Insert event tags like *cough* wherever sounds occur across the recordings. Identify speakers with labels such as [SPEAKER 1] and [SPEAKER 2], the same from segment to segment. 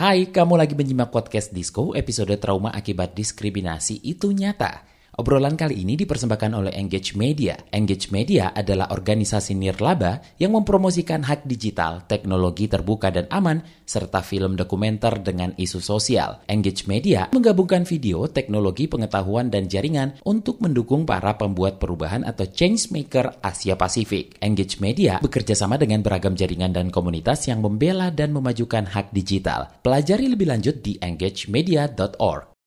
[SPEAKER 1] Hai, kamu lagi menyimak podcast Disco episode trauma akibat diskriminasi itu nyata. Obrolan kali ini dipersembahkan oleh Engage Media. Engage Media adalah organisasi nirlaba yang mempromosikan hak digital, teknologi terbuka dan aman, serta film dokumenter dengan isu sosial. Engage Media menggabungkan video, teknologi pengetahuan dan jaringan untuk mendukung para pembuat perubahan atau change maker Asia Pasifik. Engage Media bekerja sama dengan beragam jaringan dan komunitas yang membela dan memajukan hak digital. Pelajari lebih lanjut di engagemedia.org.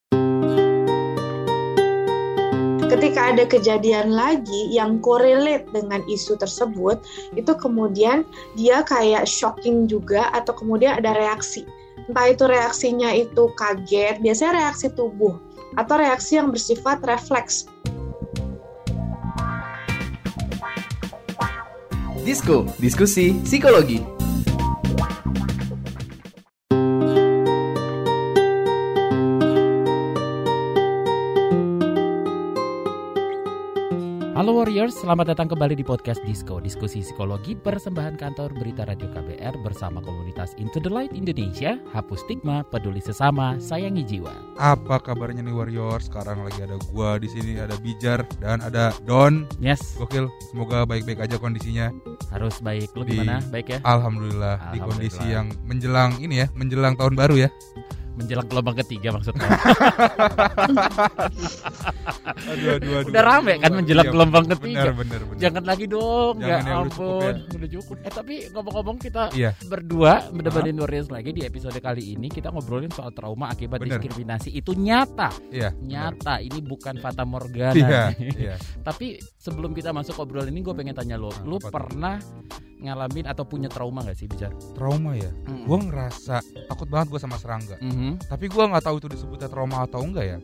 [SPEAKER 2] ada kejadian lagi yang correlate dengan isu tersebut, itu kemudian dia kayak shocking juga atau kemudian ada reaksi. Entah itu reaksinya itu kaget, biasanya reaksi tubuh atau reaksi yang bersifat refleks.
[SPEAKER 3] Disko, diskusi psikologi.
[SPEAKER 1] Halo Warriors, selamat datang kembali di podcast Disco, diskusi psikologi persembahan kantor berita Radio KBR bersama komunitas Into the Light Indonesia, hapus stigma, peduli sesama, sayangi jiwa.
[SPEAKER 4] Apa kabarnya nih Warriors? Sekarang lagi ada gua di sini, ada Bijar dan ada Don.
[SPEAKER 1] Yes,
[SPEAKER 4] Gokil, semoga baik-baik aja kondisinya.
[SPEAKER 1] harus baik. Lu
[SPEAKER 4] Di-
[SPEAKER 1] gimana? Baik ya?
[SPEAKER 4] Alhamdulillah, di
[SPEAKER 1] Alhamdulillah.
[SPEAKER 4] kondisi yang menjelang ini ya, menjelang tahun baru ya.
[SPEAKER 1] Menjelang gelombang ketiga maksudnya.
[SPEAKER 4] Aduh, aduh, aduh.
[SPEAKER 1] Udah rame kan menjelang
[SPEAKER 4] Iya,
[SPEAKER 1] gelombang ketiga.
[SPEAKER 4] Bener, bener, bener.
[SPEAKER 1] Jangan lagi dong,
[SPEAKER 4] Jangan
[SPEAKER 1] ya
[SPEAKER 4] ya, udah
[SPEAKER 1] ampun,
[SPEAKER 4] cukup
[SPEAKER 1] udah cukup. Eh tapi ngomong-ngomong kita
[SPEAKER 4] Iya,
[SPEAKER 1] berdua menemani Warriors lagi di episode kali ini kita ngobrolin soal trauma akibat
[SPEAKER 4] Bener.
[SPEAKER 1] diskriminasi itu nyata,
[SPEAKER 4] iya. bener.
[SPEAKER 1] nyata. Ini bukan fata morgana.
[SPEAKER 4] Iya, *laughs* iya.
[SPEAKER 1] Tapi sebelum kita masuk obrolan ini gue pengen tanya lo,
[SPEAKER 4] Nah,
[SPEAKER 1] lo
[SPEAKER 4] tuh?
[SPEAKER 1] Ngalamin atau punya trauma gak sih bicara?
[SPEAKER 4] Trauma ya. Gua ngerasa takut banget gua sama serangga.
[SPEAKER 1] Mhm.
[SPEAKER 4] Tapi gua nggak tahu itu disebutnya trauma atau enggak ya.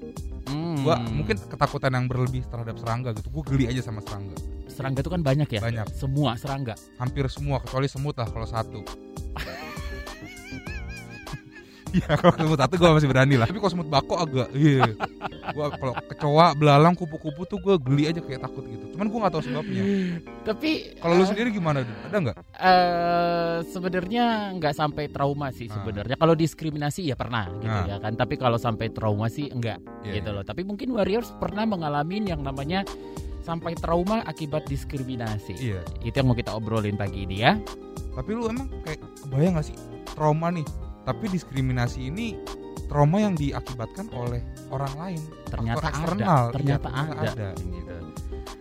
[SPEAKER 1] Hmm.
[SPEAKER 4] Gua mungkin ketakutan yang berlebih terhadap serangga gitu. Gua geli aja sama serangga.
[SPEAKER 1] serangga itu kan banyak ya.
[SPEAKER 4] Banyak.
[SPEAKER 1] Semua serangga.
[SPEAKER 4] Hampir semua kecuali semut lah kalau satu. *laughs* Iya *laughs* kalau semut satu gue masih berani lah Tapi kalau semut bako agak Iya *laughs* Gua kalau kecoa, belalang, kupu-kupu tuh gue geli aja kayak takut gitu Cuman gue gak tahu sebabnya
[SPEAKER 1] Tapi
[SPEAKER 4] Kalau lu
[SPEAKER 1] eh,
[SPEAKER 4] sendiri gimana? Ada nggak?
[SPEAKER 1] eh sebenarnya nggak sampai trauma sih
[SPEAKER 4] Ah.
[SPEAKER 1] sebenarnya. Kalau diskriminasi ya pernah gitu
[SPEAKER 4] Ah.
[SPEAKER 1] ya kan. Tapi kalau sampai trauma sih enggak
[SPEAKER 4] Iya,
[SPEAKER 1] gitu
[SPEAKER 4] iya.
[SPEAKER 1] loh. Tapi mungkin warriors pernah mengalami yang namanya sampai trauma akibat diskriminasi.
[SPEAKER 4] Iya
[SPEAKER 1] Itu yang mau kita obrolin pagi ini ya.
[SPEAKER 4] Tapi lu emang kayak kebayang gak sih Trauma nih Tapi diskriminasi ini Trauma yang diakibatkan oleh orang lain
[SPEAKER 1] Ternyata
[SPEAKER 4] Faktor
[SPEAKER 1] ada,
[SPEAKER 4] eksternal. Iya,
[SPEAKER 1] ternyata
[SPEAKER 4] ternyata
[SPEAKER 1] ada.
[SPEAKER 4] ada.
[SPEAKER 1] Gitu.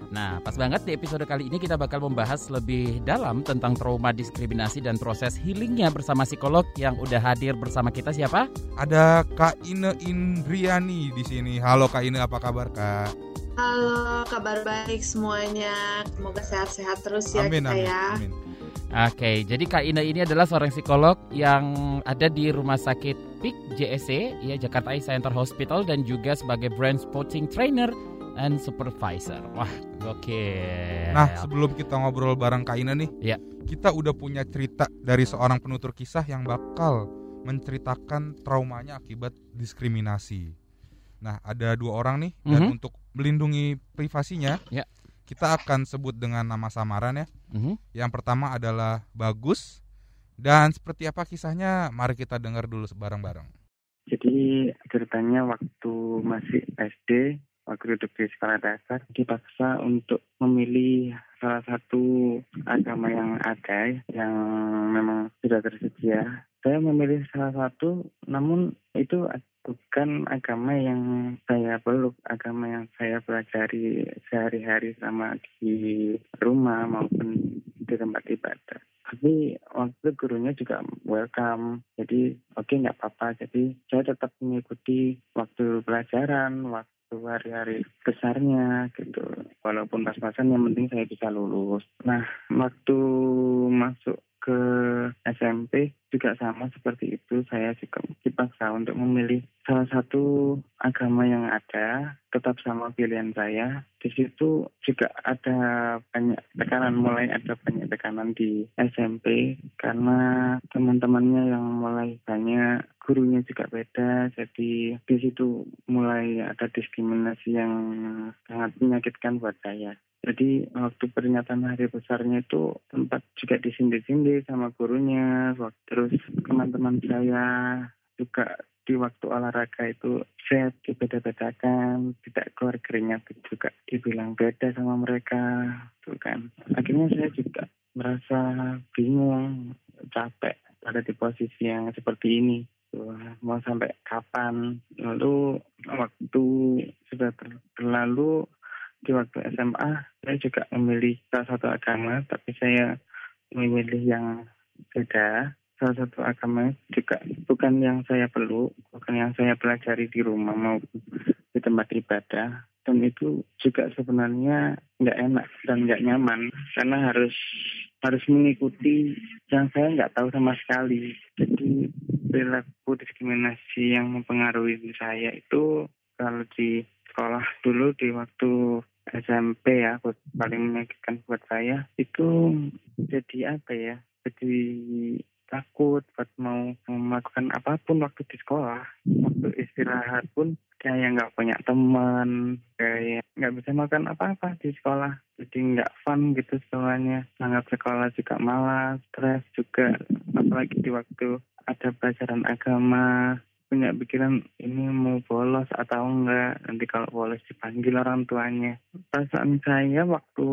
[SPEAKER 1] Nah, pas banget di episode kali ini kita bakal membahas lebih dalam tentang trauma diskriminasi dan proses healingnya bersama psikolog yang udah hadir bersama kita siapa?
[SPEAKER 4] Ada Kak Ine Indriani di sini. Halo Kak Ine, apa kabar Kak?
[SPEAKER 2] Halo, kabar baik semuanya. Semoga sehat-sehat terus ya
[SPEAKER 4] amin,
[SPEAKER 2] kita
[SPEAKER 4] amin,
[SPEAKER 2] ya.
[SPEAKER 4] amin.
[SPEAKER 1] Oke, jadi Kak Ina ini adalah seorang psikolog yang ada di Rumah Sakit PIK JSC, ya Jakarta Eye Center Hospital dan juga sebagai brand sporting trainer and supervisor. Wah, oke.
[SPEAKER 4] Nah, sebelum kita ngobrol bareng Kak Ina nih,
[SPEAKER 1] Ya.
[SPEAKER 4] kita udah punya cerita dari seorang penutur kisah yang bakal menceritakan traumanya akibat diskriminasi. Nah, ada dua orang nih, dan
[SPEAKER 1] Mhm.
[SPEAKER 4] untuk melindungi privasinya,
[SPEAKER 1] Ya.
[SPEAKER 4] Kita akan sebut dengan nama samaran ya.
[SPEAKER 1] Mhm.
[SPEAKER 4] Yang pertama adalah Bagus, dan seperti apa kisahnya, mari kita dengar dulu bareng-bareng.
[SPEAKER 5] Jadi ceritanya waktu masih SD, waktu duduk di sekolah dasar, dipaksa untuk memilih salah satu agama yang ada, yang memang sudah tersedia. Saya memilih salah satu, namun itu bukan agama yang saya peluk, agama yang saya pelajari sehari-hari sama di rumah maupun di tempat ibadah. Tapi waktu itu gurunya juga welcome. Jadi oke nggak apa-apa. Jadi saya tetap mengikuti waktu pelajaran waktu hari-hari besarnya gitu. Walaupun pas-pasan yang penting saya bisa lulus. Nah waktu masuk ke SMP juga sama seperti itu. Saya juga dipaksa untuk memilih salah satu agama yang ada tetap sama pilihan saya. Di situ juga ada banyak tekanan mulai ada banyak tekanan di SMP karena teman-temannya yang mulai banyak gurunya juga beda. Jadi di situ mulai ada diskriminasi yang sangat menyakitkan buat saya. Jadi waktu peringatan hari besarnya itu tempat juga disindir-sindir sama gurunya waktu terus teman-teman saya juga di waktu olahraga itu saya dibeda-bedakan, tidak keluar keringat juga dibilang beda sama mereka, tuh kan. Akhirnya saya juga merasa bingung, capek pada di posisi yang seperti ini. Tuh, mau sampai kapan? Lalu waktu sudah berlalu di waktu SMA saya juga memilih salah satu agama, tapi saya memilih yang beda salah satu agama juga bukan yang saya perlu, bukan yang saya pelajari di rumah maupun di tempat ibadah. Dan itu juga sebenarnya nggak enak dan nggak nyaman karena harus harus mengikuti yang saya nggak tahu sama sekali. Jadi perilaku diskriminasi yang mempengaruhi saya itu kalau di sekolah dulu di waktu SMP ya paling menyakitkan buat saya itu jadi apa ya jadi takut buat mau melakukan apa pun waktu di sekolah waktu istirahat pun kayak nggak punya teman kayak nggak bisa makan apa-apa di sekolah. Jadi nggak fun gitu sekolahnya. Sangat sekolah juga malas stres juga. Apalagi di waktu ada pelajaran agama punya pikiran ini mau bolos atau enggak nanti kalau bolos dipanggil orang tuanya. Perasaan saya waktu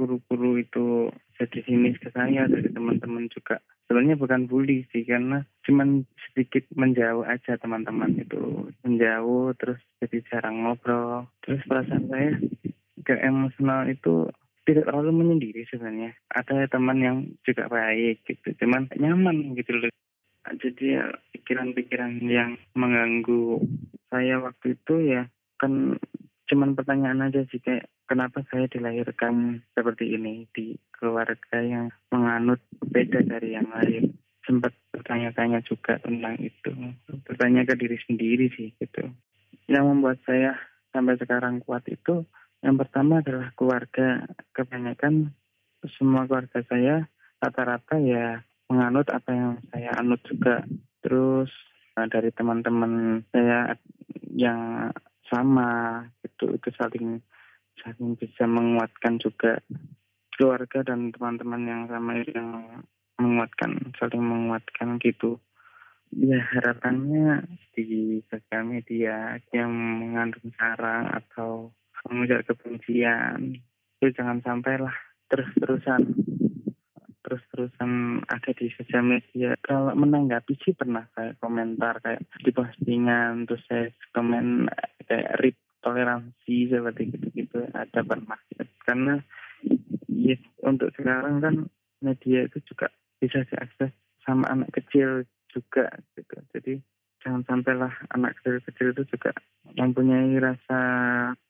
[SPEAKER 5] guru-guru itu jadi sinis ke saya dari teman-teman juga. Sebenarnya bukan bully sih karena cuman sedikit menjauh aja teman-teman itu. Menjauh terus jadi jarang ngobrol. Terus perasaan saya ke emosional itu tidak terlalu menyendiri sebenarnya. Ada teman yang juga baik gitu cuman nyaman gitu loh jadi ya pikiran-pikiran yang mengganggu saya waktu itu ya kan cuman pertanyaan aja sih kayak kenapa saya dilahirkan seperti ini di keluarga yang menganut beda dari yang lain. Sempat bertanya-tanya juga tentang itu bertanya ke diri sendiri sih gitu. Yang membuat saya sampai sekarang kuat itu yang pertama adalah keluarga. Kebanyakan semua keluarga saya rata-rata ya menganut apa yang saya anut juga. Terus uh, dari teman-teman saya yang sama itu itu saling saling bisa menguatkan juga. Keluarga dan teman-teman yang sama yang menguatkan saling menguatkan gitu. Ya harapannya di sosial media yang mengandung sarang atau mengujar kebencian itu jangan sampailah terus-terusan terus-terusan ada di sosial media. Kalau menanggapi sih pernah kayak komentar kayak di postingan terus saya komen kayak rip toleransi seperti gitu-gitu. Ada pernah. Karena yes, untuk sekarang kan media itu juga bisa diakses sama anak kecil juga gitu. Jadi jangan sampailah anak kecil-kecil itu juga mempunyai rasa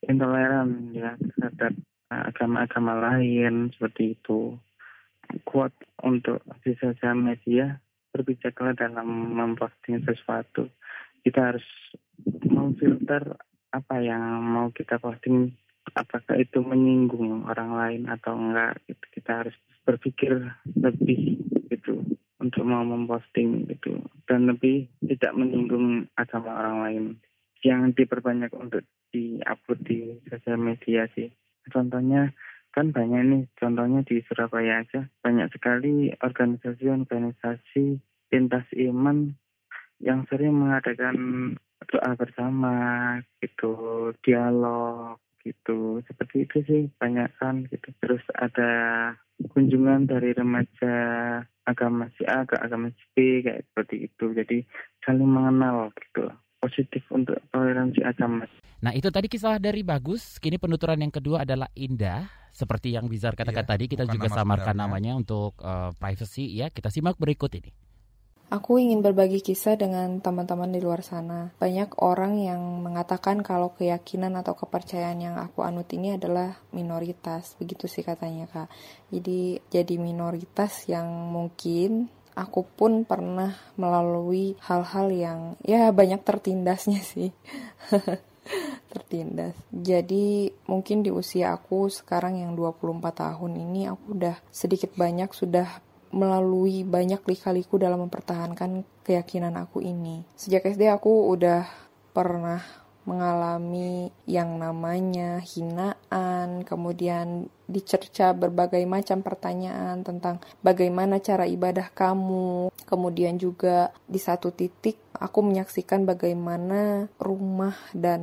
[SPEAKER 5] intoleran ya terhadap agama-agama lain seperti itu kuat untuk di sosial media berbijaklah dalam memposting sesuatu. Kita harus memfilter apa yang mau kita posting apakah itu menyinggung orang lain atau enggak. Gitu. kita harus berpikir lebih gitu untuk mau memposting gitu dan lebih tidak menyinggung agama orang lain. Yang diperbanyak untuk diupload di sosial media sih. Contohnya kan banyak nih contohnya di Surabaya aja. Banyak sekali organisasi-organisasi lintas iman yang sering mengadakan doa bersama gitu dialog gitu. Seperti itu sih banyak kan gitu. Terus ada kunjungan dari remaja agama si A ke agama si B kayak seperti itu. Jadi saling mengenal gitu. Positif untuk toleransi agama.
[SPEAKER 1] Nah itu tadi kisah dari Bagus, kini penuturan yang kedua adalah Indah seperti yang Bizar katakan iya, tadi kita juga nama samarkan sebenarnya. namanya untuk uh, privacy ya. Kita simak berikut ini.
[SPEAKER 6] Aku ingin berbagi kisah dengan teman-teman di luar sana. Banyak orang yang mengatakan kalau keyakinan atau kepercayaan yang aku anut ini adalah minoritas. Begitu sih katanya, Kak. Jadi jadi minoritas yang mungkin aku pun pernah melalui hal-hal yang ya banyak tertindasnya sih. *laughs* tertindas. Jadi mungkin di usia aku sekarang yang 24 tahun ini aku udah sedikit banyak sudah melalui banyak lika-liku dalam mempertahankan keyakinan aku ini. Sejak SD aku udah pernah mengalami yang namanya hinaan, kemudian dicerca berbagai macam pertanyaan tentang bagaimana cara ibadah kamu. Kemudian juga di satu titik aku menyaksikan bagaimana rumah dan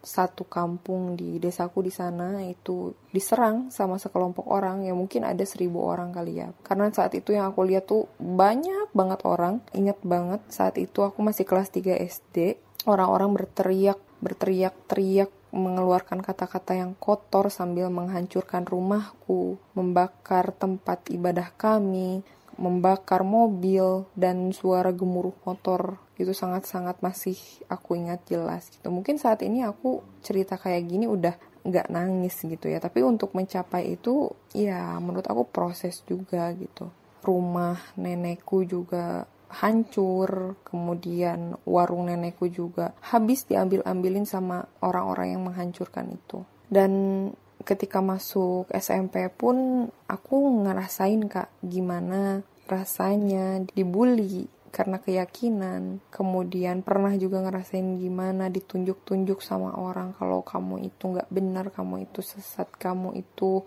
[SPEAKER 6] satu kampung di desaku di sana itu diserang sama sekelompok orang. Yang mungkin ada seribu orang kali ya. Karena saat itu yang aku lihat tuh banyak banget orang. Ingat banget saat itu aku masih kelas 3 SD orang-orang berteriak berteriak-teriak mengeluarkan kata-kata yang kotor sambil menghancurkan rumahku, membakar tempat ibadah kami, membakar mobil dan suara gemuruh motor itu sangat-sangat masih aku ingat jelas gitu. Mungkin saat ini aku cerita kayak gini udah nggak nangis gitu ya. Tapi untuk mencapai itu ya menurut aku proses juga gitu. Rumah nenekku juga hancur, kemudian warung nenekku juga habis diambil-ambilin sama orang-orang yang menghancurkan itu. Dan ketika masuk SMP pun aku ngerasain kak gimana rasanya dibully karena keyakinan. Kemudian pernah juga ngerasain gimana ditunjuk-tunjuk sama orang kalau kamu itu nggak benar, kamu itu sesat, kamu itu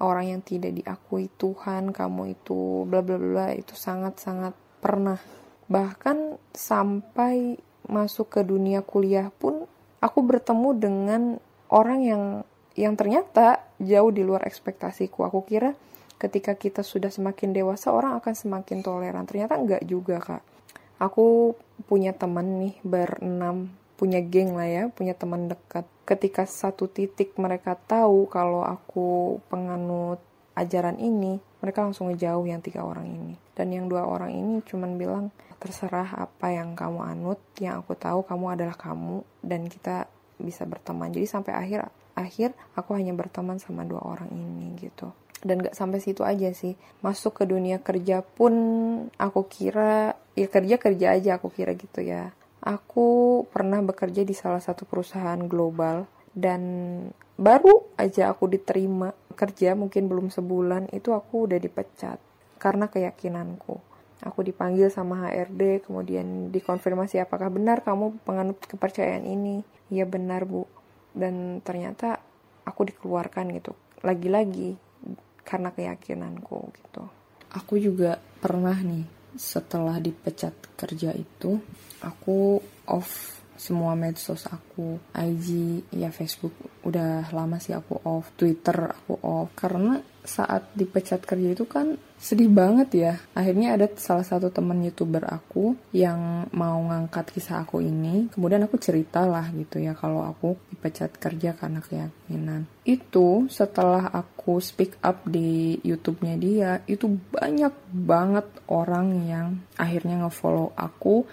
[SPEAKER 6] orang yang tidak diakui Tuhan, kamu itu bla bla bla itu sangat-sangat pernah. Bahkan sampai masuk ke dunia kuliah pun aku bertemu dengan orang yang yang ternyata jauh di luar ekspektasiku. Aku kira ketika kita sudah semakin dewasa orang akan semakin toleran ternyata enggak juga kak aku punya teman nih berenam punya geng lah ya punya teman dekat ketika satu titik mereka tahu kalau aku penganut ajaran ini mereka langsung ngejauh yang tiga orang ini dan yang dua orang ini cuman bilang terserah apa yang kamu anut yang aku tahu kamu adalah kamu dan kita bisa berteman. Jadi sampai akhir akhir aku hanya berteman sama dua orang ini gitu. Dan gak sampai situ aja sih. Masuk ke dunia kerja pun aku kira ya kerja kerja aja aku kira gitu ya. Aku pernah bekerja di salah satu perusahaan global dan baru aja aku diterima kerja mungkin belum sebulan itu aku udah dipecat karena keyakinanku. Aku dipanggil sama HRD kemudian dikonfirmasi apakah benar kamu penganut kepercayaan ini. Ya benar bu. Dan ternyata aku dikeluarkan gitu lagi-lagi karena keyakinanku gitu. Aku juga pernah nih setelah dipecat kerja itu aku off semua medsos aku IG ya Facebook udah lama sih aku off Twitter aku off. Karena saat dipecat kerja itu kan sedih banget ya. Akhirnya ada salah satu teman youtuber aku yang mau ngangkat kisah aku ini. Kemudian aku cerita lah gitu ya kalau aku dipecat kerja karena keyakinan. Itu setelah aku speak up di YouTube-nya dia itu banyak banget orang yang akhirnya ngefollow aku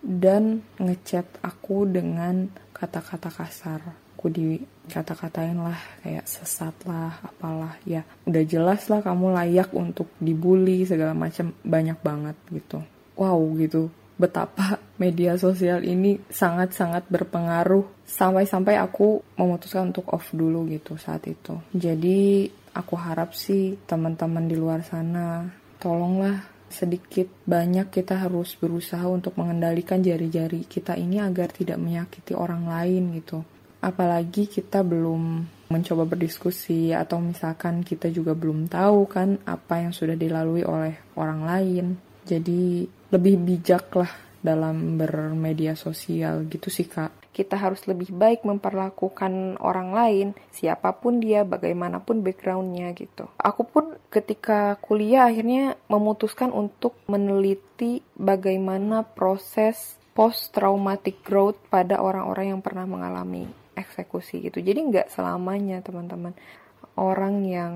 [SPEAKER 6] dan ngechat aku dengan kata-kata kasar. Aku di kata-katain lah kayak sesat lah apalah ya. Udah jelas lah kamu layak untuk dibully segala macam banyak banget gitu. Wow gitu. Betapa media sosial ini sangat-sangat berpengaruh. Sampai-sampai aku memutuskan untuk off dulu gitu saat itu. Jadi aku harap sih teman-teman di luar sana tolonglah sedikit banyak kita harus berusaha untuk mengendalikan jari-jari kita ini agar tidak menyakiti orang lain gitu apalagi kita belum mencoba berdiskusi atau misalkan kita juga belum tahu kan apa yang sudah dilalui oleh orang lain. Jadi lebih bijak lah dalam bermedia sosial gitu sih kak. Kita harus lebih baik memperlakukan orang lain, siapa pun dia, bagaimanapun backgroundnya gitu. Aku pun ketika kuliah akhirnya memutuskan untuk meneliti bagaimana proses post traumatic growth pada orang-orang yang pernah mengalami eksekusi gitu. Jadi nggak selamanya teman-teman orang yang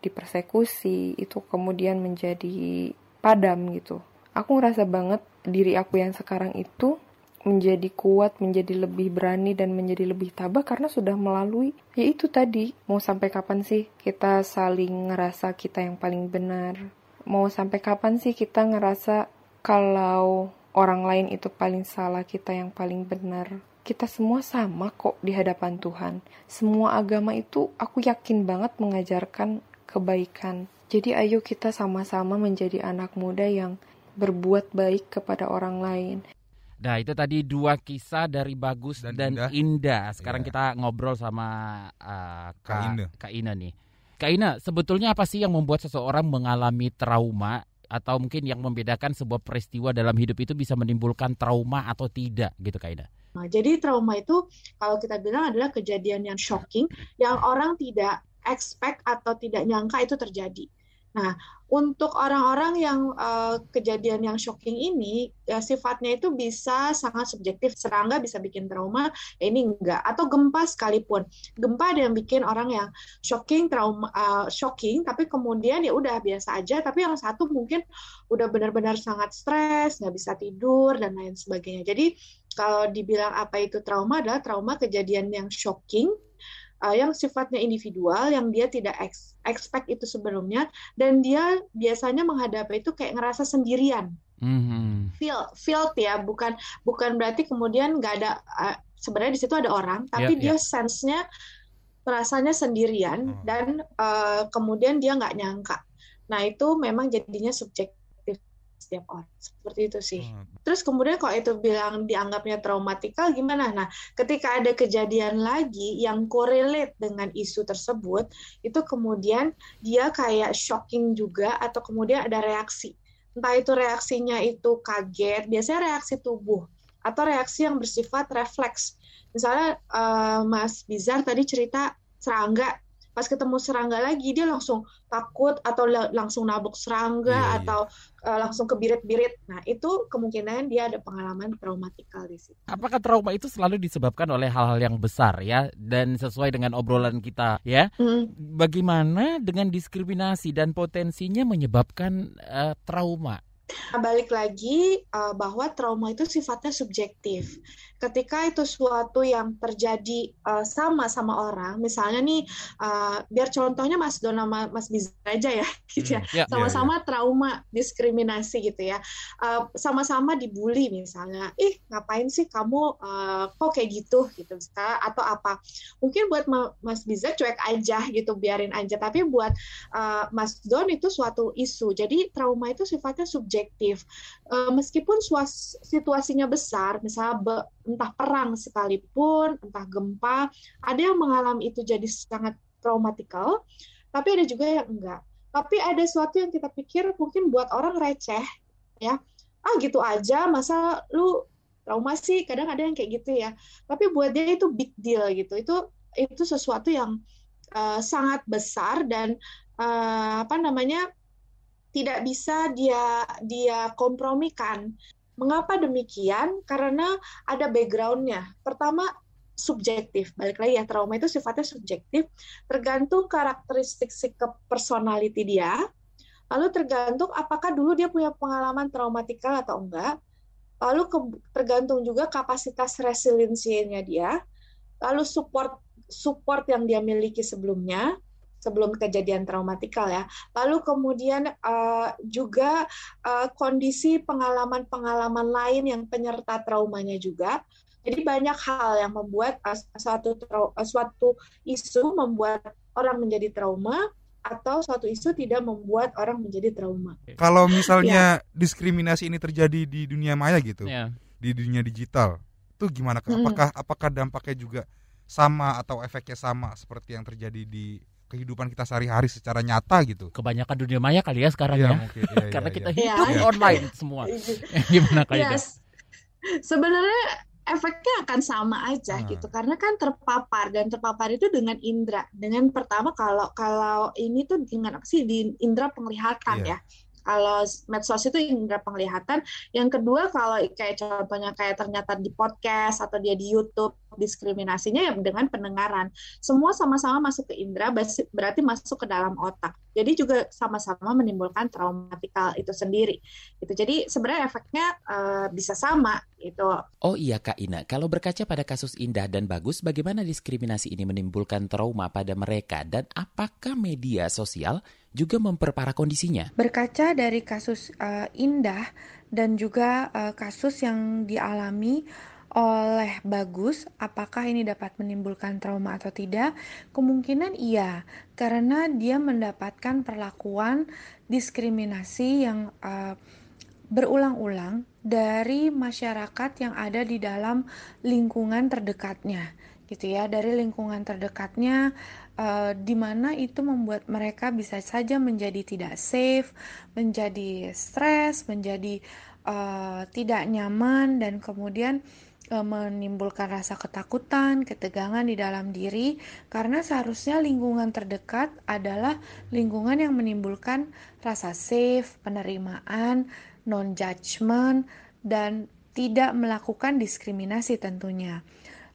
[SPEAKER 6] dipersekusi itu kemudian menjadi padam gitu. Aku ngerasa banget diri aku yang sekarang itu menjadi kuat, menjadi lebih berani dan menjadi lebih tabah karena sudah melalui ya itu tadi. Mau sampai kapan sih kita saling ngerasa kita yang paling benar? Mau sampai kapan sih kita ngerasa kalau orang lain itu paling salah, kita yang paling benar? kita semua sama kok di hadapan Tuhan. Semua agama itu aku yakin banget mengajarkan kebaikan. Jadi ayo kita sama-sama menjadi anak muda yang berbuat baik kepada orang lain.
[SPEAKER 1] Nah itu tadi dua kisah dari Bagus dan, dan Indah. Indah. Sekarang yeah. kita ngobrol sama uh, Kak, Kak Ina. Kak Ina nih. Kak Ina, sebetulnya apa sih yang membuat seseorang mengalami trauma atau mungkin yang membedakan sebuah peristiwa dalam hidup itu bisa menimbulkan trauma atau tidak gitu Kak Ina?
[SPEAKER 2] Nah, jadi trauma itu kalau kita bilang adalah kejadian yang shocking yang orang tidak expect atau tidak nyangka itu terjadi. Nah, untuk orang-orang yang uh, kejadian yang shocking ini, ya sifatnya itu bisa sangat subjektif. Serangga bisa bikin trauma, ya ini enggak. Atau gempa sekalipun. Gempa ada yang bikin orang yang shocking, trauma, uh, shocking, tapi kemudian ya udah biasa aja. Tapi yang satu mungkin udah benar-benar sangat stres, nggak bisa tidur dan lain sebagainya. Jadi kalau dibilang apa itu trauma adalah trauma kejadian yang shocking uh, yang sifatnya individual yang dia tidak ex expect itu sebelumnya dan dia biasanya menghadapi itu kayak ngerasa sendirian mm-hmm. feel feel ya bukan bukan berarti kemudian nggak ada uh, sebenarnya di situ ada orang tapi yeah, dia yeah. sense-nya rasanya sendirian oh. dan uh, kemudian dia nggak nyangka nah itu memang jadinya subjek setiap orang seperti itu sih. Hmm. Terus kemudian kalau itu bilang dianggapnya traumatikal gimana? Nah, ketika ada kejadian lagi yang korelate dengan isu tersebut, itu kemudian dia kayak shocking juga atau kemudian ada reaksi. Entah itu reaksinya itu kaget, biasanya reaksi tubuh atau reaksi yang bersifat refleks. Misalnya uh, Mas Bizar tadi cerita serangga pas ketemu serangga lagi dia langsung takut atau langsung nabok serangga yeah, iya. atau uh, langsung kebirit-birit. Nah, itu kemungkinan dia ada pengalaman traumatikal di situ.
[SPEAKER 1] Apakah trauma itu selalu disebabkan oleh hal-hal yang besar ya dan sesuai dengan obrolan kita ya? Mm. Bagaimana dengan diskriminasi dan potensinya menyebabkan uh, trauma?
[SPEAKER 2] Nah, balik lagi uh, bahwa trauma itu sifatnya subjektif. Ketika itu suatu yang terjadi uh, sama sama orang, misalnya nih, uh, biar contohnya Mas Dona Mas Bizar aja ya, *laughs* gitu ya, hmm, ya, ya sama-sama ya, ya. trauma diskriminasi gitu ya, uh, sama-sama dibully misalnya, ih ngapain sih kamu uh, kok kayak gitu gitu, atau apa? Mungkin buat Mas Bizar cuek aja gitu, biarin aja. Tapi buat uh, Mas Don itu suatu isu. Jadi trauma itu sifatnya subjektif objektif. Uh, meskipun suas, situasinya besar, misalnya be, entah perang sekalipun, entah gempa, ada yang mengalami itu jadi sangat traumatikal, tapi ada juga yang enggak. Tapi ada sesuatu yang kita pikir mungkin buat orang receh, ya. Ah gitu aja, masa lu trauma sih? Kadang ada yang kayak gitu ya. Tapi buat dia itu big deal gitu. Itu itu sesuatu yang uh, sangat besar dan uh, apa namanya tidak bisa dia dia kompromikan. Mengapa demikian? Karena ada backgroundnya. Pertama subjektif. Balik lagi ya, trauma itu sifatnya subjektif, tergantung karakteristik sikap personality dia, lalu tergantung apakah dulu dia punya pengalaman traumatikal atau enggak, lalu ke, tergantung juga kapasitas resiliensinya dia, lalu support support yang dia miliki sebelumnya, sebelum kejadian traumatikal ya. Lalu kemudian uh, juga uh, kondisi pengalaman-pengalaman lain yang penyerta traumanya juga. Jadi banyak hal yang membuat uh, suatu uh, suatu isu membuat orang menjadi trauma atau suatu isu tidak membuat orang menjadi trauma.
[SPEAKER 4] Kalau misalnya ya. diskriminasi ini terjadi di dunia maya gitu, ya. di dunia digital, itu gimana? Apakah hmm. apakah dampaknya juga sama atau efeknya sama seperti yang terjadi di kehidupan kita sehari-hari secara nyata gitu.
[SPEAKER 1] Kebanyakan dunia maya kali ya sekarang ya. ya. Mungkin, ya, Karena ya, kita ya. hidup ya. online semua. *laughs* Gimana kali yes.
[SPEAKER 2] Sebenarnya efeknya akan sama aja hmm. gitu karena kan terpapar dan terpapar itu dengan indera dengan pertama kalau kalau ini tuh dengan apa sih di indera penglihatan yeah. ya kalau medsos itu indera penglihatan yang kedua kalau kayak contohnya kayak ternyata di podcast atau dia di YouTube diskriminasinya ya dengan pendengaran. Semua sama-sama masuk ke indera berarti masuk ke dalam otak. Jadi juga sama-sama menimbulkan traumatikal itu sendiri. Itu jadi sebenarnya efeknya uh, bisa sama itu
[SPEAKER 1] oh iya kak Ina. Kalau berkaca pada kasus Indah dan Bagus bagaimana diskriminasi ini menimbulkan trauma pada mereka? Dan apakah media sosial juga memperparah kondisinya.
[SPEAKER 6] Berkaca dari kasus uh, Indah dan juga uh, kasus yang dialami oleh Bagus, apakah ini dapat menimbulkan trauma atau tidak? Kemungkinan iya, karena dia mendapatkan perlakuan diskriminasi yang uh,
[SPEAKER 2] berulang-ulang dari masyarakat yang ada di dalam lingkungan terdekatnya gitu ya dari lingkungan terdekatnya uh, di mana itu membuat mereka bisa saja menjadi tidak safe menjadi stres menjadi uh, tidak nyaman dan kemudian uh, menimbulkan rasa ketakutan ketegangan di dalam diri karena seharusnya lingkungan terdekat adalah lingkungan yang menimbulkan rasa safe penerimaan non judgment dan tidak melakukan diskriminasi tentunya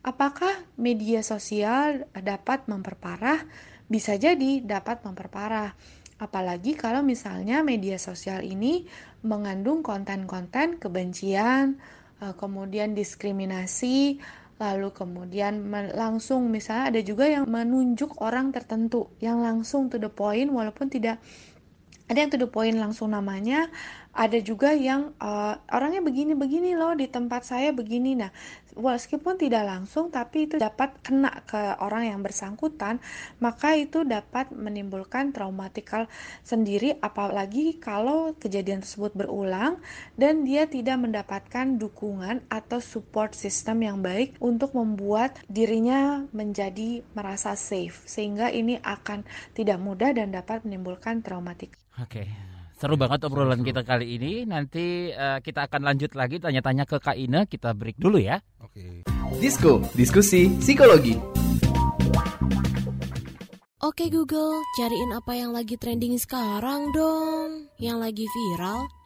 [SPEAKER 2] Apakah media sosial dapat memperparah? Bisa jadi dapat memperparah. Apalagi kalau misalnya media sosial ini mengandung konten-konten kebencian, eh, kemudian diskriminasi, lalu kemudian langsung misalnya ada juga yang menunjuk orang tertentu yang langsung to the point walaupun tidak ada yang to the point langsung namanya ada juga yang uh, orangnya begini-begini loh di tempat saya begini. Nah, meskipun tidak langsung tapi itu dapat kena ke orang yang bersangkutan, maka itu dapat menimbulkan traumatikal sendiri apalagi kalau kejadian tersebut berulang dan dia tidak mendapatkan dukungan atau support system yang baik untuk membuat dirinya menjadi merasa safe sehingga ini akan tidak mudah dan dapat menimbulkan traumatik.
[SPEAKER 1] Oke. Okay. Seru banget obrolan kita kali ini. Nanti uh, kita akan lanjut lagi tanya-tanya ke Kak Ina. Kita break dulu ya.
[SPEAKER 3] Oke. Disko, diskusi psikologi.
[SPEAKER 7] Oke Google, cariin apa yang lagi trending sekarang dong. Yang lagi viral,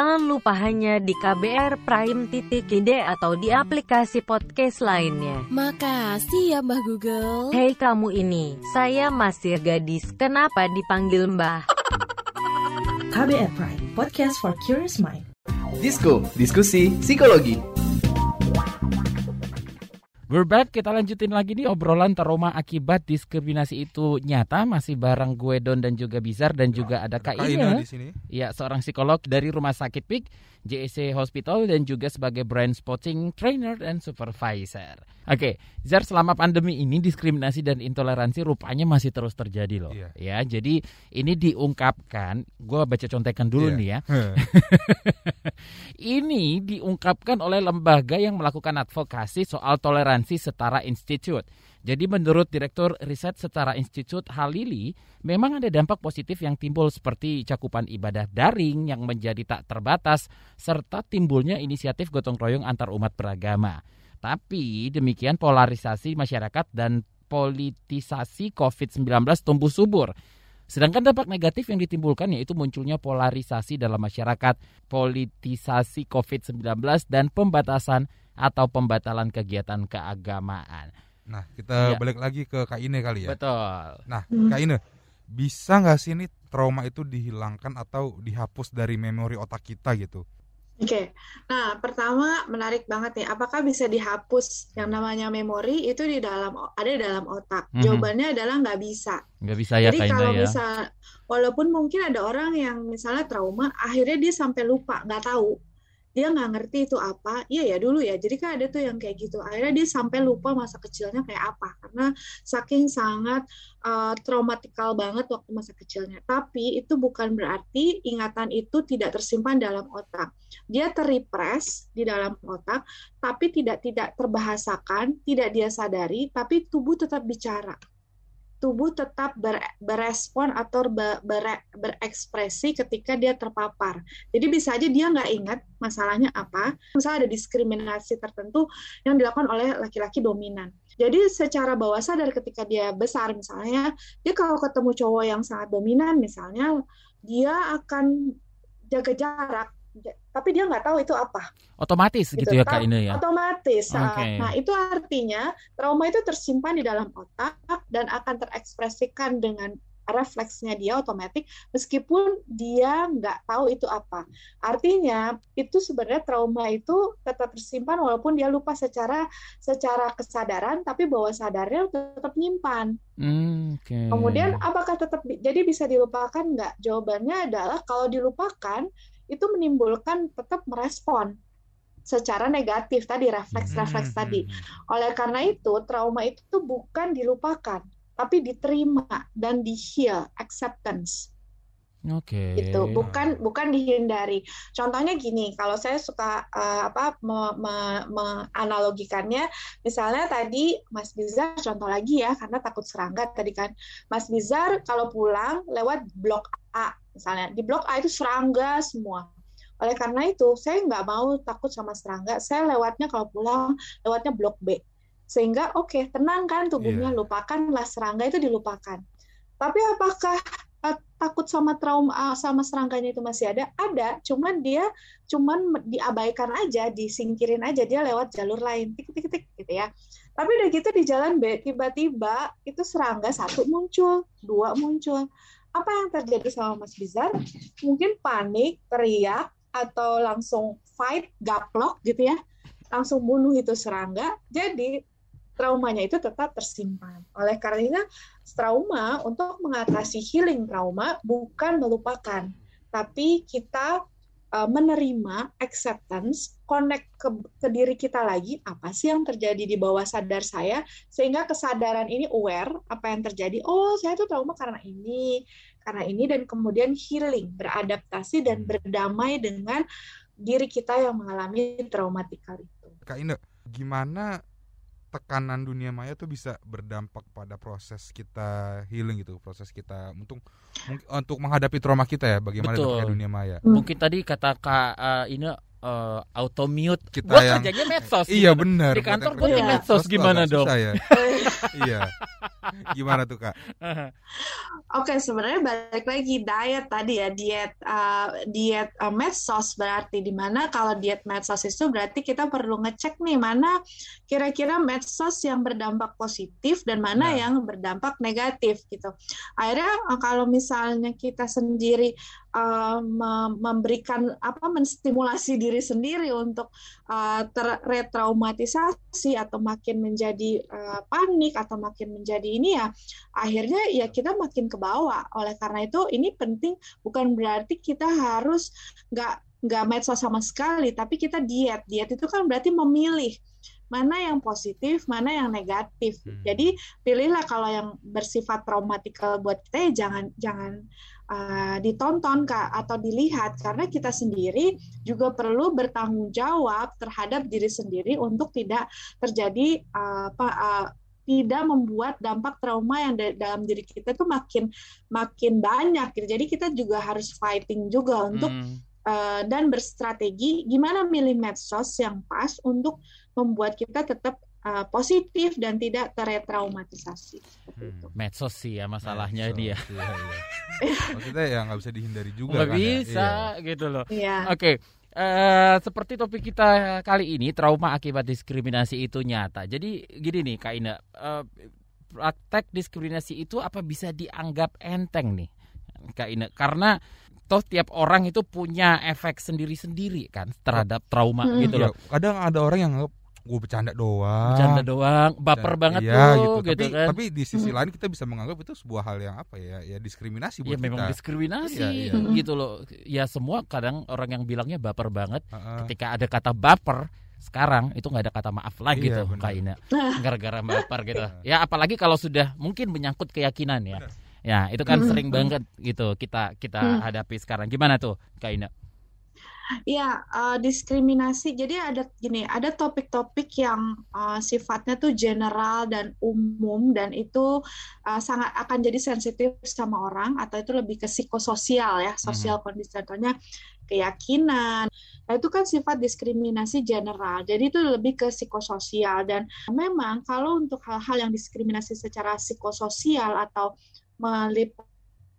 [SPEAKER 8] Jangan lupa hanya di KBR Prime titik ide atau di aplikasi podcast lain lainnya.
[SPEAKER 7] Makasih ya Mbah Google.
[SPEAKER 8] Hei kamu ini, saya masih gadis. Kenapa dipanggil Mbah? *laughs*
[SPEAKER 9] KBR Prime, podcast for curious mind.
[SPEAKER 3] Disko, diskusi psikologi.
[SPEAKER 1] We're back, kita lanjutin lagi nih obrolan trauma akibat diskriminasi itu nyata masih bareng gue Don dan juga Bizar dan juga ada Kak Ina. di sini. Ya, seorang psikolog dari Rumah Sakit PIK, JSC Hospital dan juga sebagai brand spotting trainer dan supervisor. Oke, Zar selama pandemi ini diskriminasi dan intoleransi rupanya masih terus terjadi loh. Yeah. Ya, jadi ini diungkapkan, gue baca contekan dulu yeah. nih ya. *laughs* ini diungkapkan oleh lembaga yang melakukan advokasi soal Toleransi Setara Institute. Jadi menurut Direktur Riset Setara Institute Halili, memang ada dampak positif yang timbul seperti cakupan ibadah daring yang menjadi tak terbatas serta timbulnya inisiatif gotong royong antar umat beragama. Tapi demikian polarisasi masyarakat dan politisasi COVID-19 tumbuh subur. Sedangkan dampak negatif yang ditimbulkan yaitu munculnya polarisasi dalam masyarakat, politisasi COVID-19 dan pembatasan atau pembatalan kegiatan keagamaan.
[SPEAKER 4] Nah, kita ya. balik lagi ke Kak Ine kali ya.
[SPEAKER 1] Betul.
[SPEAKER 4] Nah, Kak Ine, bisa nggak sih ini trauma itu dihilangkan atau dihapus dari memori otak kita gitu?
[SPEAKER 2] Oke, okay. nah pertama menarik banget nih. Apakah bisa dihapus yang namanya memori itu di dalam ada di dalam otak? Mm -hmm. Jawabannya adalah nggak bisa.
[SPEAKER 1] Nggak bisa ya
[SPEAKER 2] Jadi
[SPEAKER 1] kalau
[SPEAKER 2] ya. misal, walaupun mungkin ada orang yang misalnya trauma, akhirnya dia sampai lupa, nggak tahu dia nggak ngerti itu apa. Iya ya dulu ya. Jadi kan ada tuh yang kayak gitu. Akhirnya dia sampai lupa masa kecilnya kayak apa. Karena saking sangat uh, traumatikal banget waktu masa kecilnya. Tapi itu bukan berarti ingatan itu tidak tersimpan dalam otak. Dia terrepress di dalam otak tapi tidak tidak terbahasakan tidak dia sadari tapi tubuh tetap bicara tubuh tetap ber, berespon atau ber, ber, berekspresi ketika dia terpapar. Jadi bisa aja dia nggak ingat masalahnya apa. Misalnya ada diskriminasi tertentu yang dilakukan oleh laki-laki dominan. Jadi secara bawah sadar ketika dia besar misalnya, dia kalau ketemu cowok yang sangat dominan misalnya, dia akan jaga jarak tapi dia nggak tahu itu apa.
[SPEAKER 1] Otomatis gitu, gitu ya kak ini ya.
[SPEAKER 2] Otomatis. Okay. Nah itu artinya trauma itu tersimpan di dalam otak dan akan terekspresikan dengan refleksnya dia otomatis meskipun dia nggak tahu itu apa. Artinya itu sebenarnya trauma itu tetap tersimpan walaupun dia lupa secara secara kesadaran, tapi bawah sadarnya tetap nyimpan.
[SPEAKER 1] Hmm, okay.
[SPEAKER 2] Kemudian apakah tetap jadi bisa dilupakan nggak? Jawabannya adalah kalau dilupakan itu menimbulkan tetap merespon secara negatif tadi refleks-refleks hmm, tadi. Hmm, hmm. Oleh karena itu trauma itu bukan dilupakan, tapi diterima dan di heal, acceptance.
[SPEAKER 1] Oke.
[SPEAKER 2] Okay. Itu bukan bukan dihindari. Contohnya gini, kalau saya suka uh, apa me, me, menganalogikannya, misalnya tadi Mas Bizar contoh lagi ya, karena takut serangga tadi kan. Mas Bizar kalau pulang lewat blok A misalnya, di blok A itu serangga semua. Oleh karena itu, saya nggak mau takut sama serangga. Saya lewatnya kalau pulang lewatnya blok B. Sehingga oke, okay, tenang kan tubuhnya, yeah. lupakanlah serangga itu dilupakan. Tapi apakah uh, takut sama trauma uh, sama serangganya itu masih ada ada cuman dia cuman diabaikan aja disingkirin aja dia lewat jalur lain tik tik tik gitu ya tapi udah gitu di jalan B tiba-tiba itu serangga satu muncul dua muncul apa yang terjadi sama Mas Bizar? Mungkin panik teriak atau langsung fight gaplok gitu ya. Langsung bunuh itu serangga. Jadi traumanya itu tetap tersimpan. Oleh karena trauma untuk mengatasi healing trauma bukan melupakan, tapi kita uh, menerima acceptance, connect ke, ke diri kita lagi apa sih yang terjadi di bawah sadar saya sehingga kesadaran ini aware apa yang terjadi. Oh, saya tuh trauma karena ini, karena ini dan kemudian healing, beradaptasi dan berdamai dengan diri kita yang mengalami traumatikal itu.
[SPEAKER 4] Kak gimana tekanan dunia maya tuh bisa berdampak pada proses kita healing gitu, proses kita untuk untuk menghadapi trauma kita ya, bagaimana Betul. dunia maya.
[SPEAKER 1] Mungkin tadi kata Kak uh, ini uh, auto mute.
[SPEAKER 4] Kita gua yang
[SPEAKER 1] kerjanya medsos.
[SPEAKER 4] Iya benar.
[SPEAKER 1] Di kantor gue di medsos gimana dong?
[SPEAKER 4] Ya. *laughs* iya. *laughs* Gimana tuh kak?
[SPEAKER 2] Oke okay, sebenarnya balik lagi diet tadi ya diet uh, diet uh, medsos berarti di mana kalau diet medsos itu berarti kita perlu ngecek nih mana kira-kira medsos yang berdampak positif dan mana nah. yang berdampak negatif gitu. Akhirnya kalau misalnya kita sendiri uh, memberikan apa menstimulasi diri sendiri untuk uh, terretraumatisasi atau makin menjadi uh, panik atau makin menjadi ini ya akhirnya ya kita makin ke bawah oleh karena itu ini penting bukan berarti kita harus nggak nggak medsos sama sekali tapi kita diet diet itu kan berarti memilih mana yang positif, mana yang negatif. Hmm. Jadi pilihlah kalau yang bersifat traumatikal buat kita ya jangan jangan uh, ditonton kak atau dilihat karena kita sendiri juga perlu bertanggung jawab terhadap diri sendiri untuk tidak terjadi uh, apa uh, tidak membuat dampak trauma yang dalam diri kita itu makin makin banyak gitu. Jadi kita juga harus fighting juga untuk hmm. uh, dan berstrategi gimana milih medsos yang pas untuk membuat kita tetap uh, positif dan tidak tertraumatisasi.
[SPEAKER 1] Hmm. Medsos sih ya masalahnya Medsos, dia. Iya,
[SPEAKER 4] iya. Maksudnya ya nggak bisa dihindari juga.
[SPEAKER 1] Nggak kan, ya? bisa ya? gitu loh. Iya. Oke. Okay. Uh, seperti topik kita kali ini trauma akibat diskriminasi itu nyata. Jadi gini nih Kak Ina, uh, praktek diskriminasi itu apa bisa dianggap enteng nih Kak Ina? Karena toh tiap orang itu punya efek sendiri-sendiri kan terhadap trauma hmm. gitu loh.
[SPEAKER 4] Ya, kadang ada orang yang gue bercanda doang.
[SPEAKER 1] Bercanda doang. Baper Dan, banget iya, tuh gitu, gitu
[SPEAKER 4] tapi,
[SPEAKER 1] kan.
[SPEAKER 4] tapi di sisi lain kita bisa menganggap itu sebuah hal yang apa ya ya diskriminasi buat
[SPEAKER 1] ya, memang
[SPEAKER 4] kita.
[SPEAKER 1] diskriminasi iya, iya. *laughs* gitu loh. Ya semua kadang orang yang bilangnya baper banget uh -uh. ketika ada kata baper sekarang itu nggak ada kata maaf lagi iya, tuh Kak Ina. Gara-gara baper gitu. Ya apalagi kalau sudah mungkin menyangkut keyakinan ya. Bener. ya itu kan sering banget gitu kita kita mm. hadapi sekarang. Gimana tuh Kak Ina
[SPEAKER 2] Ya, uh, diskriminasi. Jadi ada gini, ada topik-topik yang uh, sifatnya tuh general dan umum dan itu uh, sangat akan jadi sensitif sama orang atau itu lebih ke psikososial ya, sosial hmm. kondisi contohnya keyakinan. Nah, itu kan sifat diskriminasi general. Jadi itu lebih ke psikososial dan memang kalau untuk hal-hal yang diskriminasi secara psikososial atau meliputi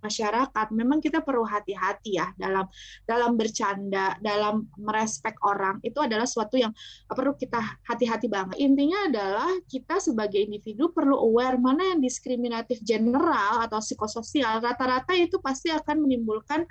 [SPEAKER 2] masyarakat memang kita perlu hati-hati ya dalam dalam bercanda dalam merespek orang. Itu adalah suatu yang perlu kita hati-hati banget. Intinya adalah kita sebagai individu perlu aware mana yang diskriminatif general atau psikososial. Rata-rata itu pasti akan menimbulkan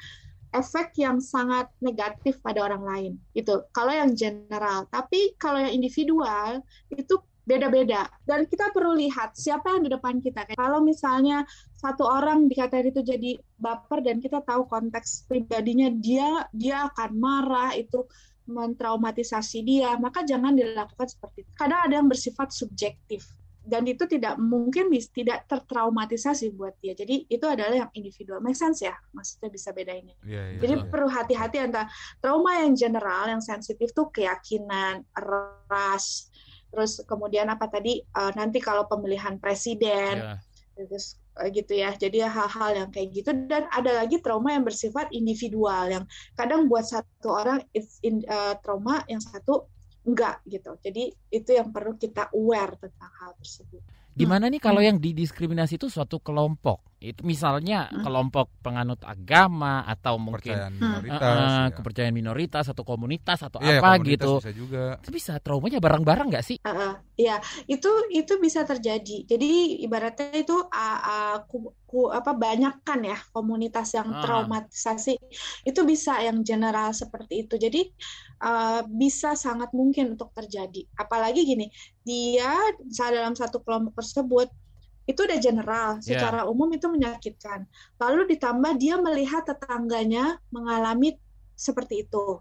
[SPEAKER 2] efek yang sangat negatif pada orang lain. Itu kalau yang general. Tapi kalau yang individual itu beda-beda dan kita perlu lihat siapa yang di depan kita kalau misalnya satu orang dikatain itu jadi baper dan kita tahu konteks pribadinya dia dia akan marah itu mentraumatisasi dia maka jangan dilakukan seperti itu kadang ada yang bersifat subjektif dan itu tidak mungkin tidak tertraumatisasi buat dia. Jadi itu adalah yang individual. Make sense ya? Maksudnya bisa beda ini. Yeah, yeah, Jadi yeah. perlu hati-hati antara trauma yang general, yang sensitif tuh keyakinan, ras, terus kemudian apa tadi uh, nanti kalau pemilihan presiden yeah. terus uh, gitu ya jadi hal-hal yang kayak gitu dan ada lagi trauma yang bersifat individual yang kadang buat satu orang it's in, uh, trauma yang satu enggak gitu jadi itu yang perlu kita aware tentang hal tersebut
[SPEAKER 1] Gimana nih kalau hmm. yang didiskriminasi itu suatu kelompok? Itu misalnya hmm. kelompok penganut agama atau mungkin kepercayaan minoritas, uh, ya. kepercayaan minoritas atau komunitas atau ya, apa gitu. Bisa juga. Itu bisa traumanya bareng-bareng nggak sih? Uh,
[SPEAKER 2] uh, ya, itu itu bisa terjadi. Jadi ibaratnya itu uh, uh, ku, ku, apa banyak kan ya komunitas yang uh. traumatisasi itu bisa yang general seperti itu. Jadi uh, bisa sangat mungkin untuk terjadi. Apalagi gini, dia dalam satu kelompok tersebut itu udah general, ya. secara yeah. umum itu menyakitkan. Lalu ditambah dia melihat tetangganya mengalami seperti itu.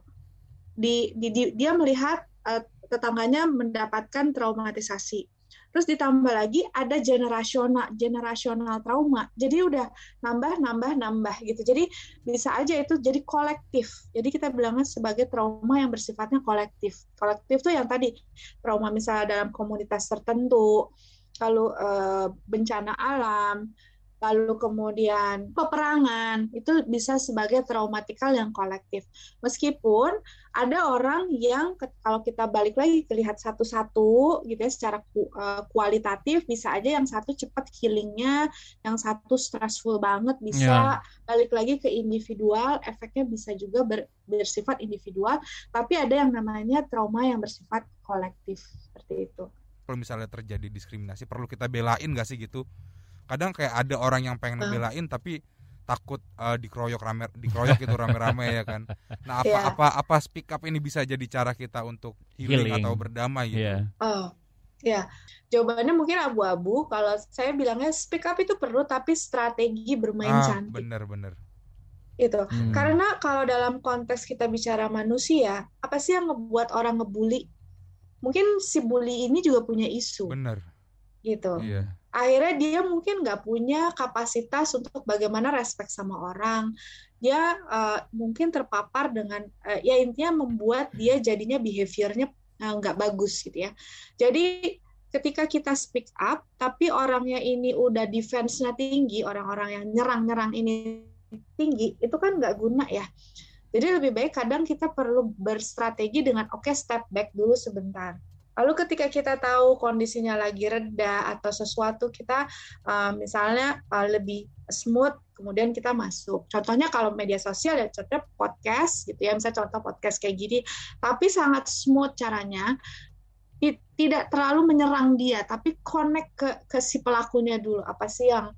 [SPEAKER 2] Di, di, di dia melihat uh, tetangganya mendapatkan traumatisasi Terus ditambah lagi ada generasional generasional trauma. Jadi udah nambah nambah nambah gitu. Jadi bisa aja itu jadi kolektif. Jadi kita bilangnya sebagai trauma yang bersifatnya kolektif. Kolektif tuh yang tadi trauma misalnya dalam komunitas tertentu, kalau uh, bencana alam, lalu kemudian peperangan itu bisa sebagai traumatikal yang kolektif. Meskipun ada orang yang kalau kita balik lagi lihat satu-satu gitu ya secara uh, kualitatif bisa aja yang satu cepat healingnya, yang satu stressful banget bisa yeah. balik lagi ke individual, efeknya bisa juga ber, bersifat individual, tapi ada yang namanya trauma yang bersifat kolektif seperti itu.
[SPEAKER 4] Kalau misalnya terjadi diskriminasi perlu kita belain gak sih gitu? kadang kayak ada orang yang pengen ngebelain tapi takut uh, dikeroyok rame dikeroyok itu rame-rame ya kan. Nah, apa yeah. apa apa speak up ini bisa jadi cara kita untuk healing, healing. atau berdamai gitu. Yeah.
[SPEAKER 2] Oh. Ya, jawabannya mungkin abu-abu. Kalau saya bilangnya speak up itu perlu, tapi strategi bermain ah, cantik.
[SPEAKER 4] Bener-bener.
[SPEAKER 2] Itu. Hmm. Karena kalau dalam konteks kita bicara manusia, apa sih yang ngebuat orang ngebully? Mungkin si bully ini juga punya isu.
[SPEAKER 4] Bener.
[SPEAKER 2] Gitu. Iya akhirnya dia mungkin nggak punya kapasitas untuk bagaimana respect sama orang dia uh, mungkin terpapar dengan uh, ya intinya membuat dia jadinya behaviornya uh, nggak bagus gitu ya jadi ketika kita speak up tapi orangnya ini udah defense-nya tinggi orang-orang yang nyerang-nyerang ini tinggi itu kan nggak guna ya jadi lebih baik kadang kita perlu berstrategi dengan oke okay, step back dulu sebentar Lalu ketika kita tahu kondisinya lagi reda atau sesuatu kita uh, misalnya uh, lebih smooth kemudian kita masuk. Contohnya kalau media sosial ya contohnya podcast gitu ya, misalnya contoh podcast kayak gini, tapi sangat smooth caranya tidak terlalu menyerang dia, tapi connect ke ke si pelakunya dulu. Apa sih yang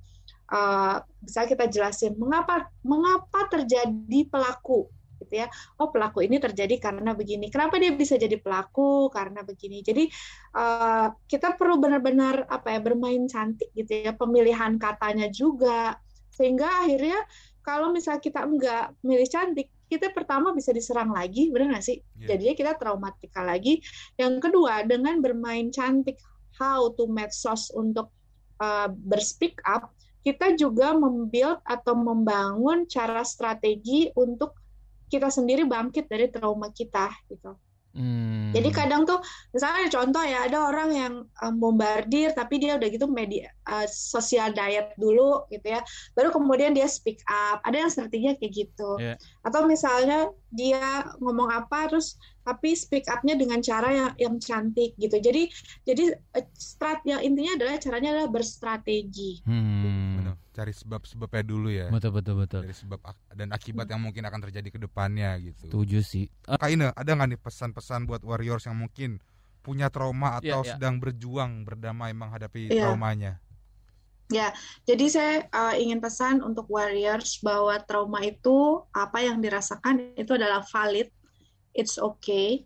[SPEAKER 2] uh, bisa kita jelasin mengapa mengapa terjadi pelaku gitu ya. Oh pelaku ini terjadi karena begini. Kenapa dia bisa jadi pelaku karena begini? Jadi uh, kita perlu benar-benar apa ya bermain cantik gitu ya pemilihan katanya juga. Sehingga akhirnya kalau misalnya kita enggak milih cantik kita pertama bisa diserang lagi benar nggak sih? Yeah. jadinya kita traumatika lagi. Yang kedua dengan bermain cantik how to medsos untuk uh, berspeak up kita juga membuild atau membangun cara strategi untuk kita sendiri bangkit dari trauma kita gitu. Hmm. Jadi kadang tuh misalnya contoh ya ada orang yang um, bombardir tapi dia udah gitu media uh, sosial diet dulu gitu ya. Baru kemudian dia speak up. Ada yang strateginya kayak gitu. Yeah. Atau misalnya dia ngomong apa terus tapi speak upnya dengan cara yang yang cantik gitu. Jadi jadi uh, strat yang intinya adalah caranya adalah berstrategi.
[SPEAKER 4] Hmm Benar, cari sebab-sebabnya dulu ya.
[SPEAKER 1] Betul betul betul.
[SPEAKER 4] Dari sebab dan akibat yang mungkin akan terjadi ke depannya gitu.
[SPEAKER 1] Setuju sih.
[SPEAKER 4] Kak Ine, ada nggak nih pesan-pesan buat warriors yang mungkin punya trauma
[SPEAKER 1] Iya,
[SPEAKER 4] atau
[SPEAKER 1] iya.
[SPEAKER 4] sedang berjuang berdamai menghadapi
[SPEAKER 2] Iya.
[SPEAKER 4] traumanya?
[SPEAKER 2] Ya, jadi saya uh, ingin pesan untuk warriors bahwa trauma itu apa yang dirasakan itu adalah valid, it's okay.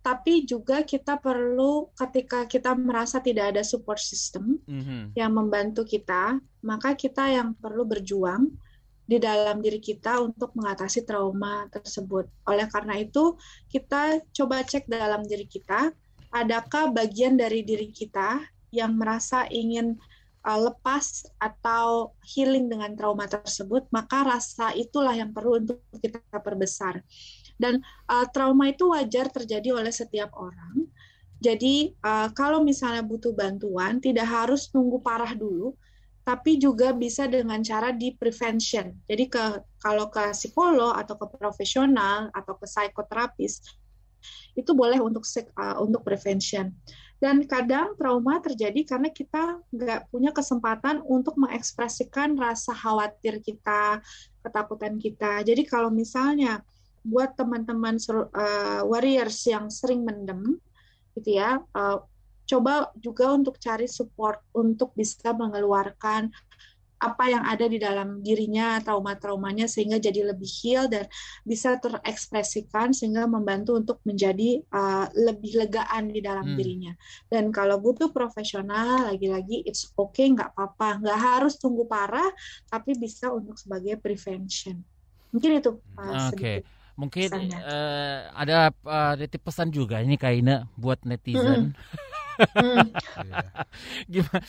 [SPEAKER 2] Tapi juga kita perlu ketika kita merasa tidak ada support system
[SPEAKER 1] Mhm.
[SPEAKER 2] yang membantu kita, maka kita yang perlu berjuang di dalam diri kita untuk mengatasi trauma tersebut. Oleh karena itu, kita coba cek dalam diri kita, adakah bagian dari diri kita yang merasa ingin uh, lepas atau healing dengan trauma tersebut, maka rasa itulah yang perlu untuk kita perbesar. Dan uh, trauma itu wajar terjadi oleh setiap orang. Jadi uh, kalau misalnya butuh bantuan, tidak harus nunggu parah dulu, tapi juga bisa dengan cara di prevention. Jadi ke kalau ke psikolog atau ke profesional atau ke psikoterapis itu boleh untuk uh, untuk prevention. Dan kadang trauma terjadi karena kita nggak punya kesempatan untuk mengekspresikan rasa khawatir kita, ketakutan kita. Jadi kalau misalnya buat teman-teman uh, warriors yang sering mendem, gitu ya, uh, coba juga untuk cari support untuk bisa mengeluarkan apa yang ada di dalam dirinya, trauma-traumanya sehingga jadi lebih heal dan bisa terekspresikan sehingga membantu untuk menjadi uh, lebih legaan di dalam
[SPEAKER 1] Hmm.
[SPEAKER 2] dirinya. Dan kalau butuh profesional, lagi-lagi it's okay, nggak apa-apa, nggak harus tunggu parah, tapi bisa untuk sebagai prevention. Mungkin itu uh,
[SPEAKER 1] Oke.
[SPEAKER 2] sedikit.
[SPEAKER 1] Mungkin eh, ada uh, titip pesan juga ini Kaina buat netizen.
[SPEAKER 2] Hmm.
[SPEAKER 4] Iya. *laughs*
[SPEAKER 1] Gimana?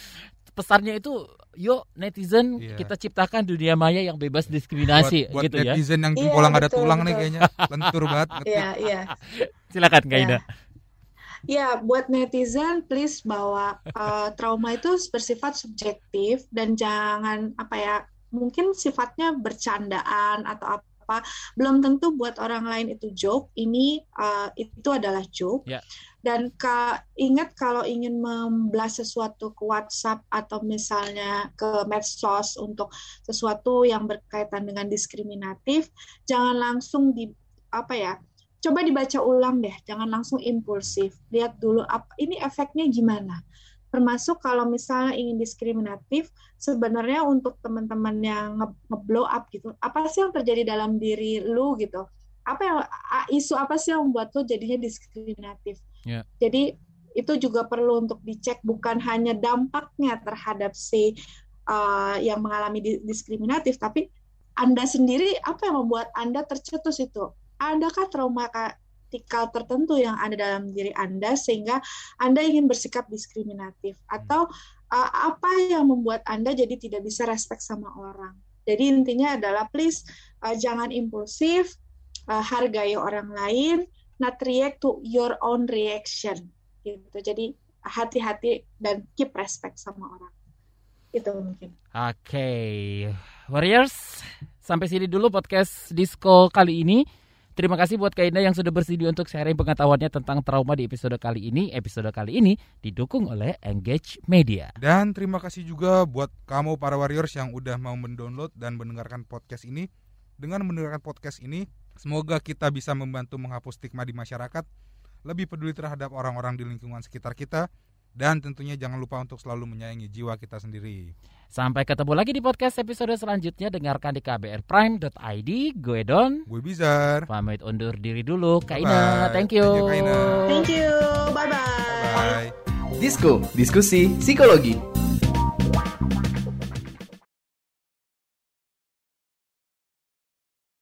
[SPEAKER 1] Pesannya itu, yuk netizen
[SPEAKER 4] Iya.
[SPEAKER 1] kita ciptakan dunia maya yang bebas diskriminasi
[SPEAKER 4] buat, buat
[SPEAKER 1] gitu ya.
[SPEAKER 4] netizen yang
[SPEAKER 2] Iya,
[SPEAKER 4] jempolnya nggak ada
[SPEAKER 2] betul,
[SPEAKER 4] tulang nih
[SPEAKER 2] betul.
[SPEAKER 4] kayaknya lentur banget. *laughs*
[SPEAKER 2] Iya, iya.
[SPEAKER 1] Silakan Kaina.
[SPEAKER 2] Ya, buat netizen, please bahwa uh, trauma itu bersifat subjektif dan jangan apa ya, mungkin sifatnya bercandaan atau apa. Belum tentu buat orang lain itu joke. Ini uh, itu adalah joke.
[SPEAKER 1] Ya.
[SPEAKER 2] Dan ka, ingat kalau ingin membelas sesuatu ke WhatsApp atau misalnya ke medsos untuk sesuatu yang berkaitan dengan diskriminatif, jangan langsung di apa ya coba dibaca ulang deh, jangan langsung impulsif. Lihat dulu apa ini efeknya gimana. Termasuk kalau misalnya ingin diskriminatif, sebenarnya untuk teman-teman yang nge- nge-blow up gitu, apa sih yang terjadi dalam diri lu gitu? Apa yang isu apa sih yang membuat lu jadinya diskriminatif?
[SPEAKER 1] Ya.
[SPEAKER 2] Jadi itu juga perlu untuk dicek bukan hanya dampaknya terhadap si uh, yang mengalami di- diskriminatif, tapi anda sendiri apa yang membuat Anda tercetus itu? Adakah trauma tikal tertentu yang ada dalam diri Anda sehingga Anda ingin bersikap diskriminatif atau uh, apa yang membuat Anda jadi tidak bisa respect sama orang. Jadi intinya adalah please uh, jangan impulsif, uh, hargai orang lain, not react to your own reaction gitu. Jadi hati-hati dan keep respect sama orang. Itu mungkin.
[SPEAKER 1] Oke, Warriors, sampai sini dulu podcast Disco kali ini. Terima kasih buat Kaina yang sudah bersedia untuk sharing pengetahuannya tentang trauma di episode kali ini. Episode kali ini didukung oleh Engage Media.
[SPEAKER 4] Dan terima kasih juga buat kamu para warriors yang udah mau mendownload dan mendengarkan podcast ini. Dengan mendengarkan podcast ini, semoga kita bisa membantu menghapus stigma di masyarakat, lebih peduli terhadap orang-orang di lingkungan sekitar kita, dan tentunya jangan lupa untuk selalu menyayangi jiwa kita sendiri.
[SPEAKER 1] Sampai ketemu lagi di podcast episode selanjutnya. Dengarkan di kbrprime.id. Gue Don.
[SPEAKER 4] Gue Bizar.
[SPEAKER 1] Pamit undur diri dulu. Kaina,
[SPEAKER 4] Bye-bye.
[SPEAKER 1] thank you.
[SPEAKER 4] Thank you, Kaina.
[SPEAKER 2] Thank you. Bye-bye.
[SPEAKER 4] Bye.
[SPEAKER 3] Disko, diskusi psikologi.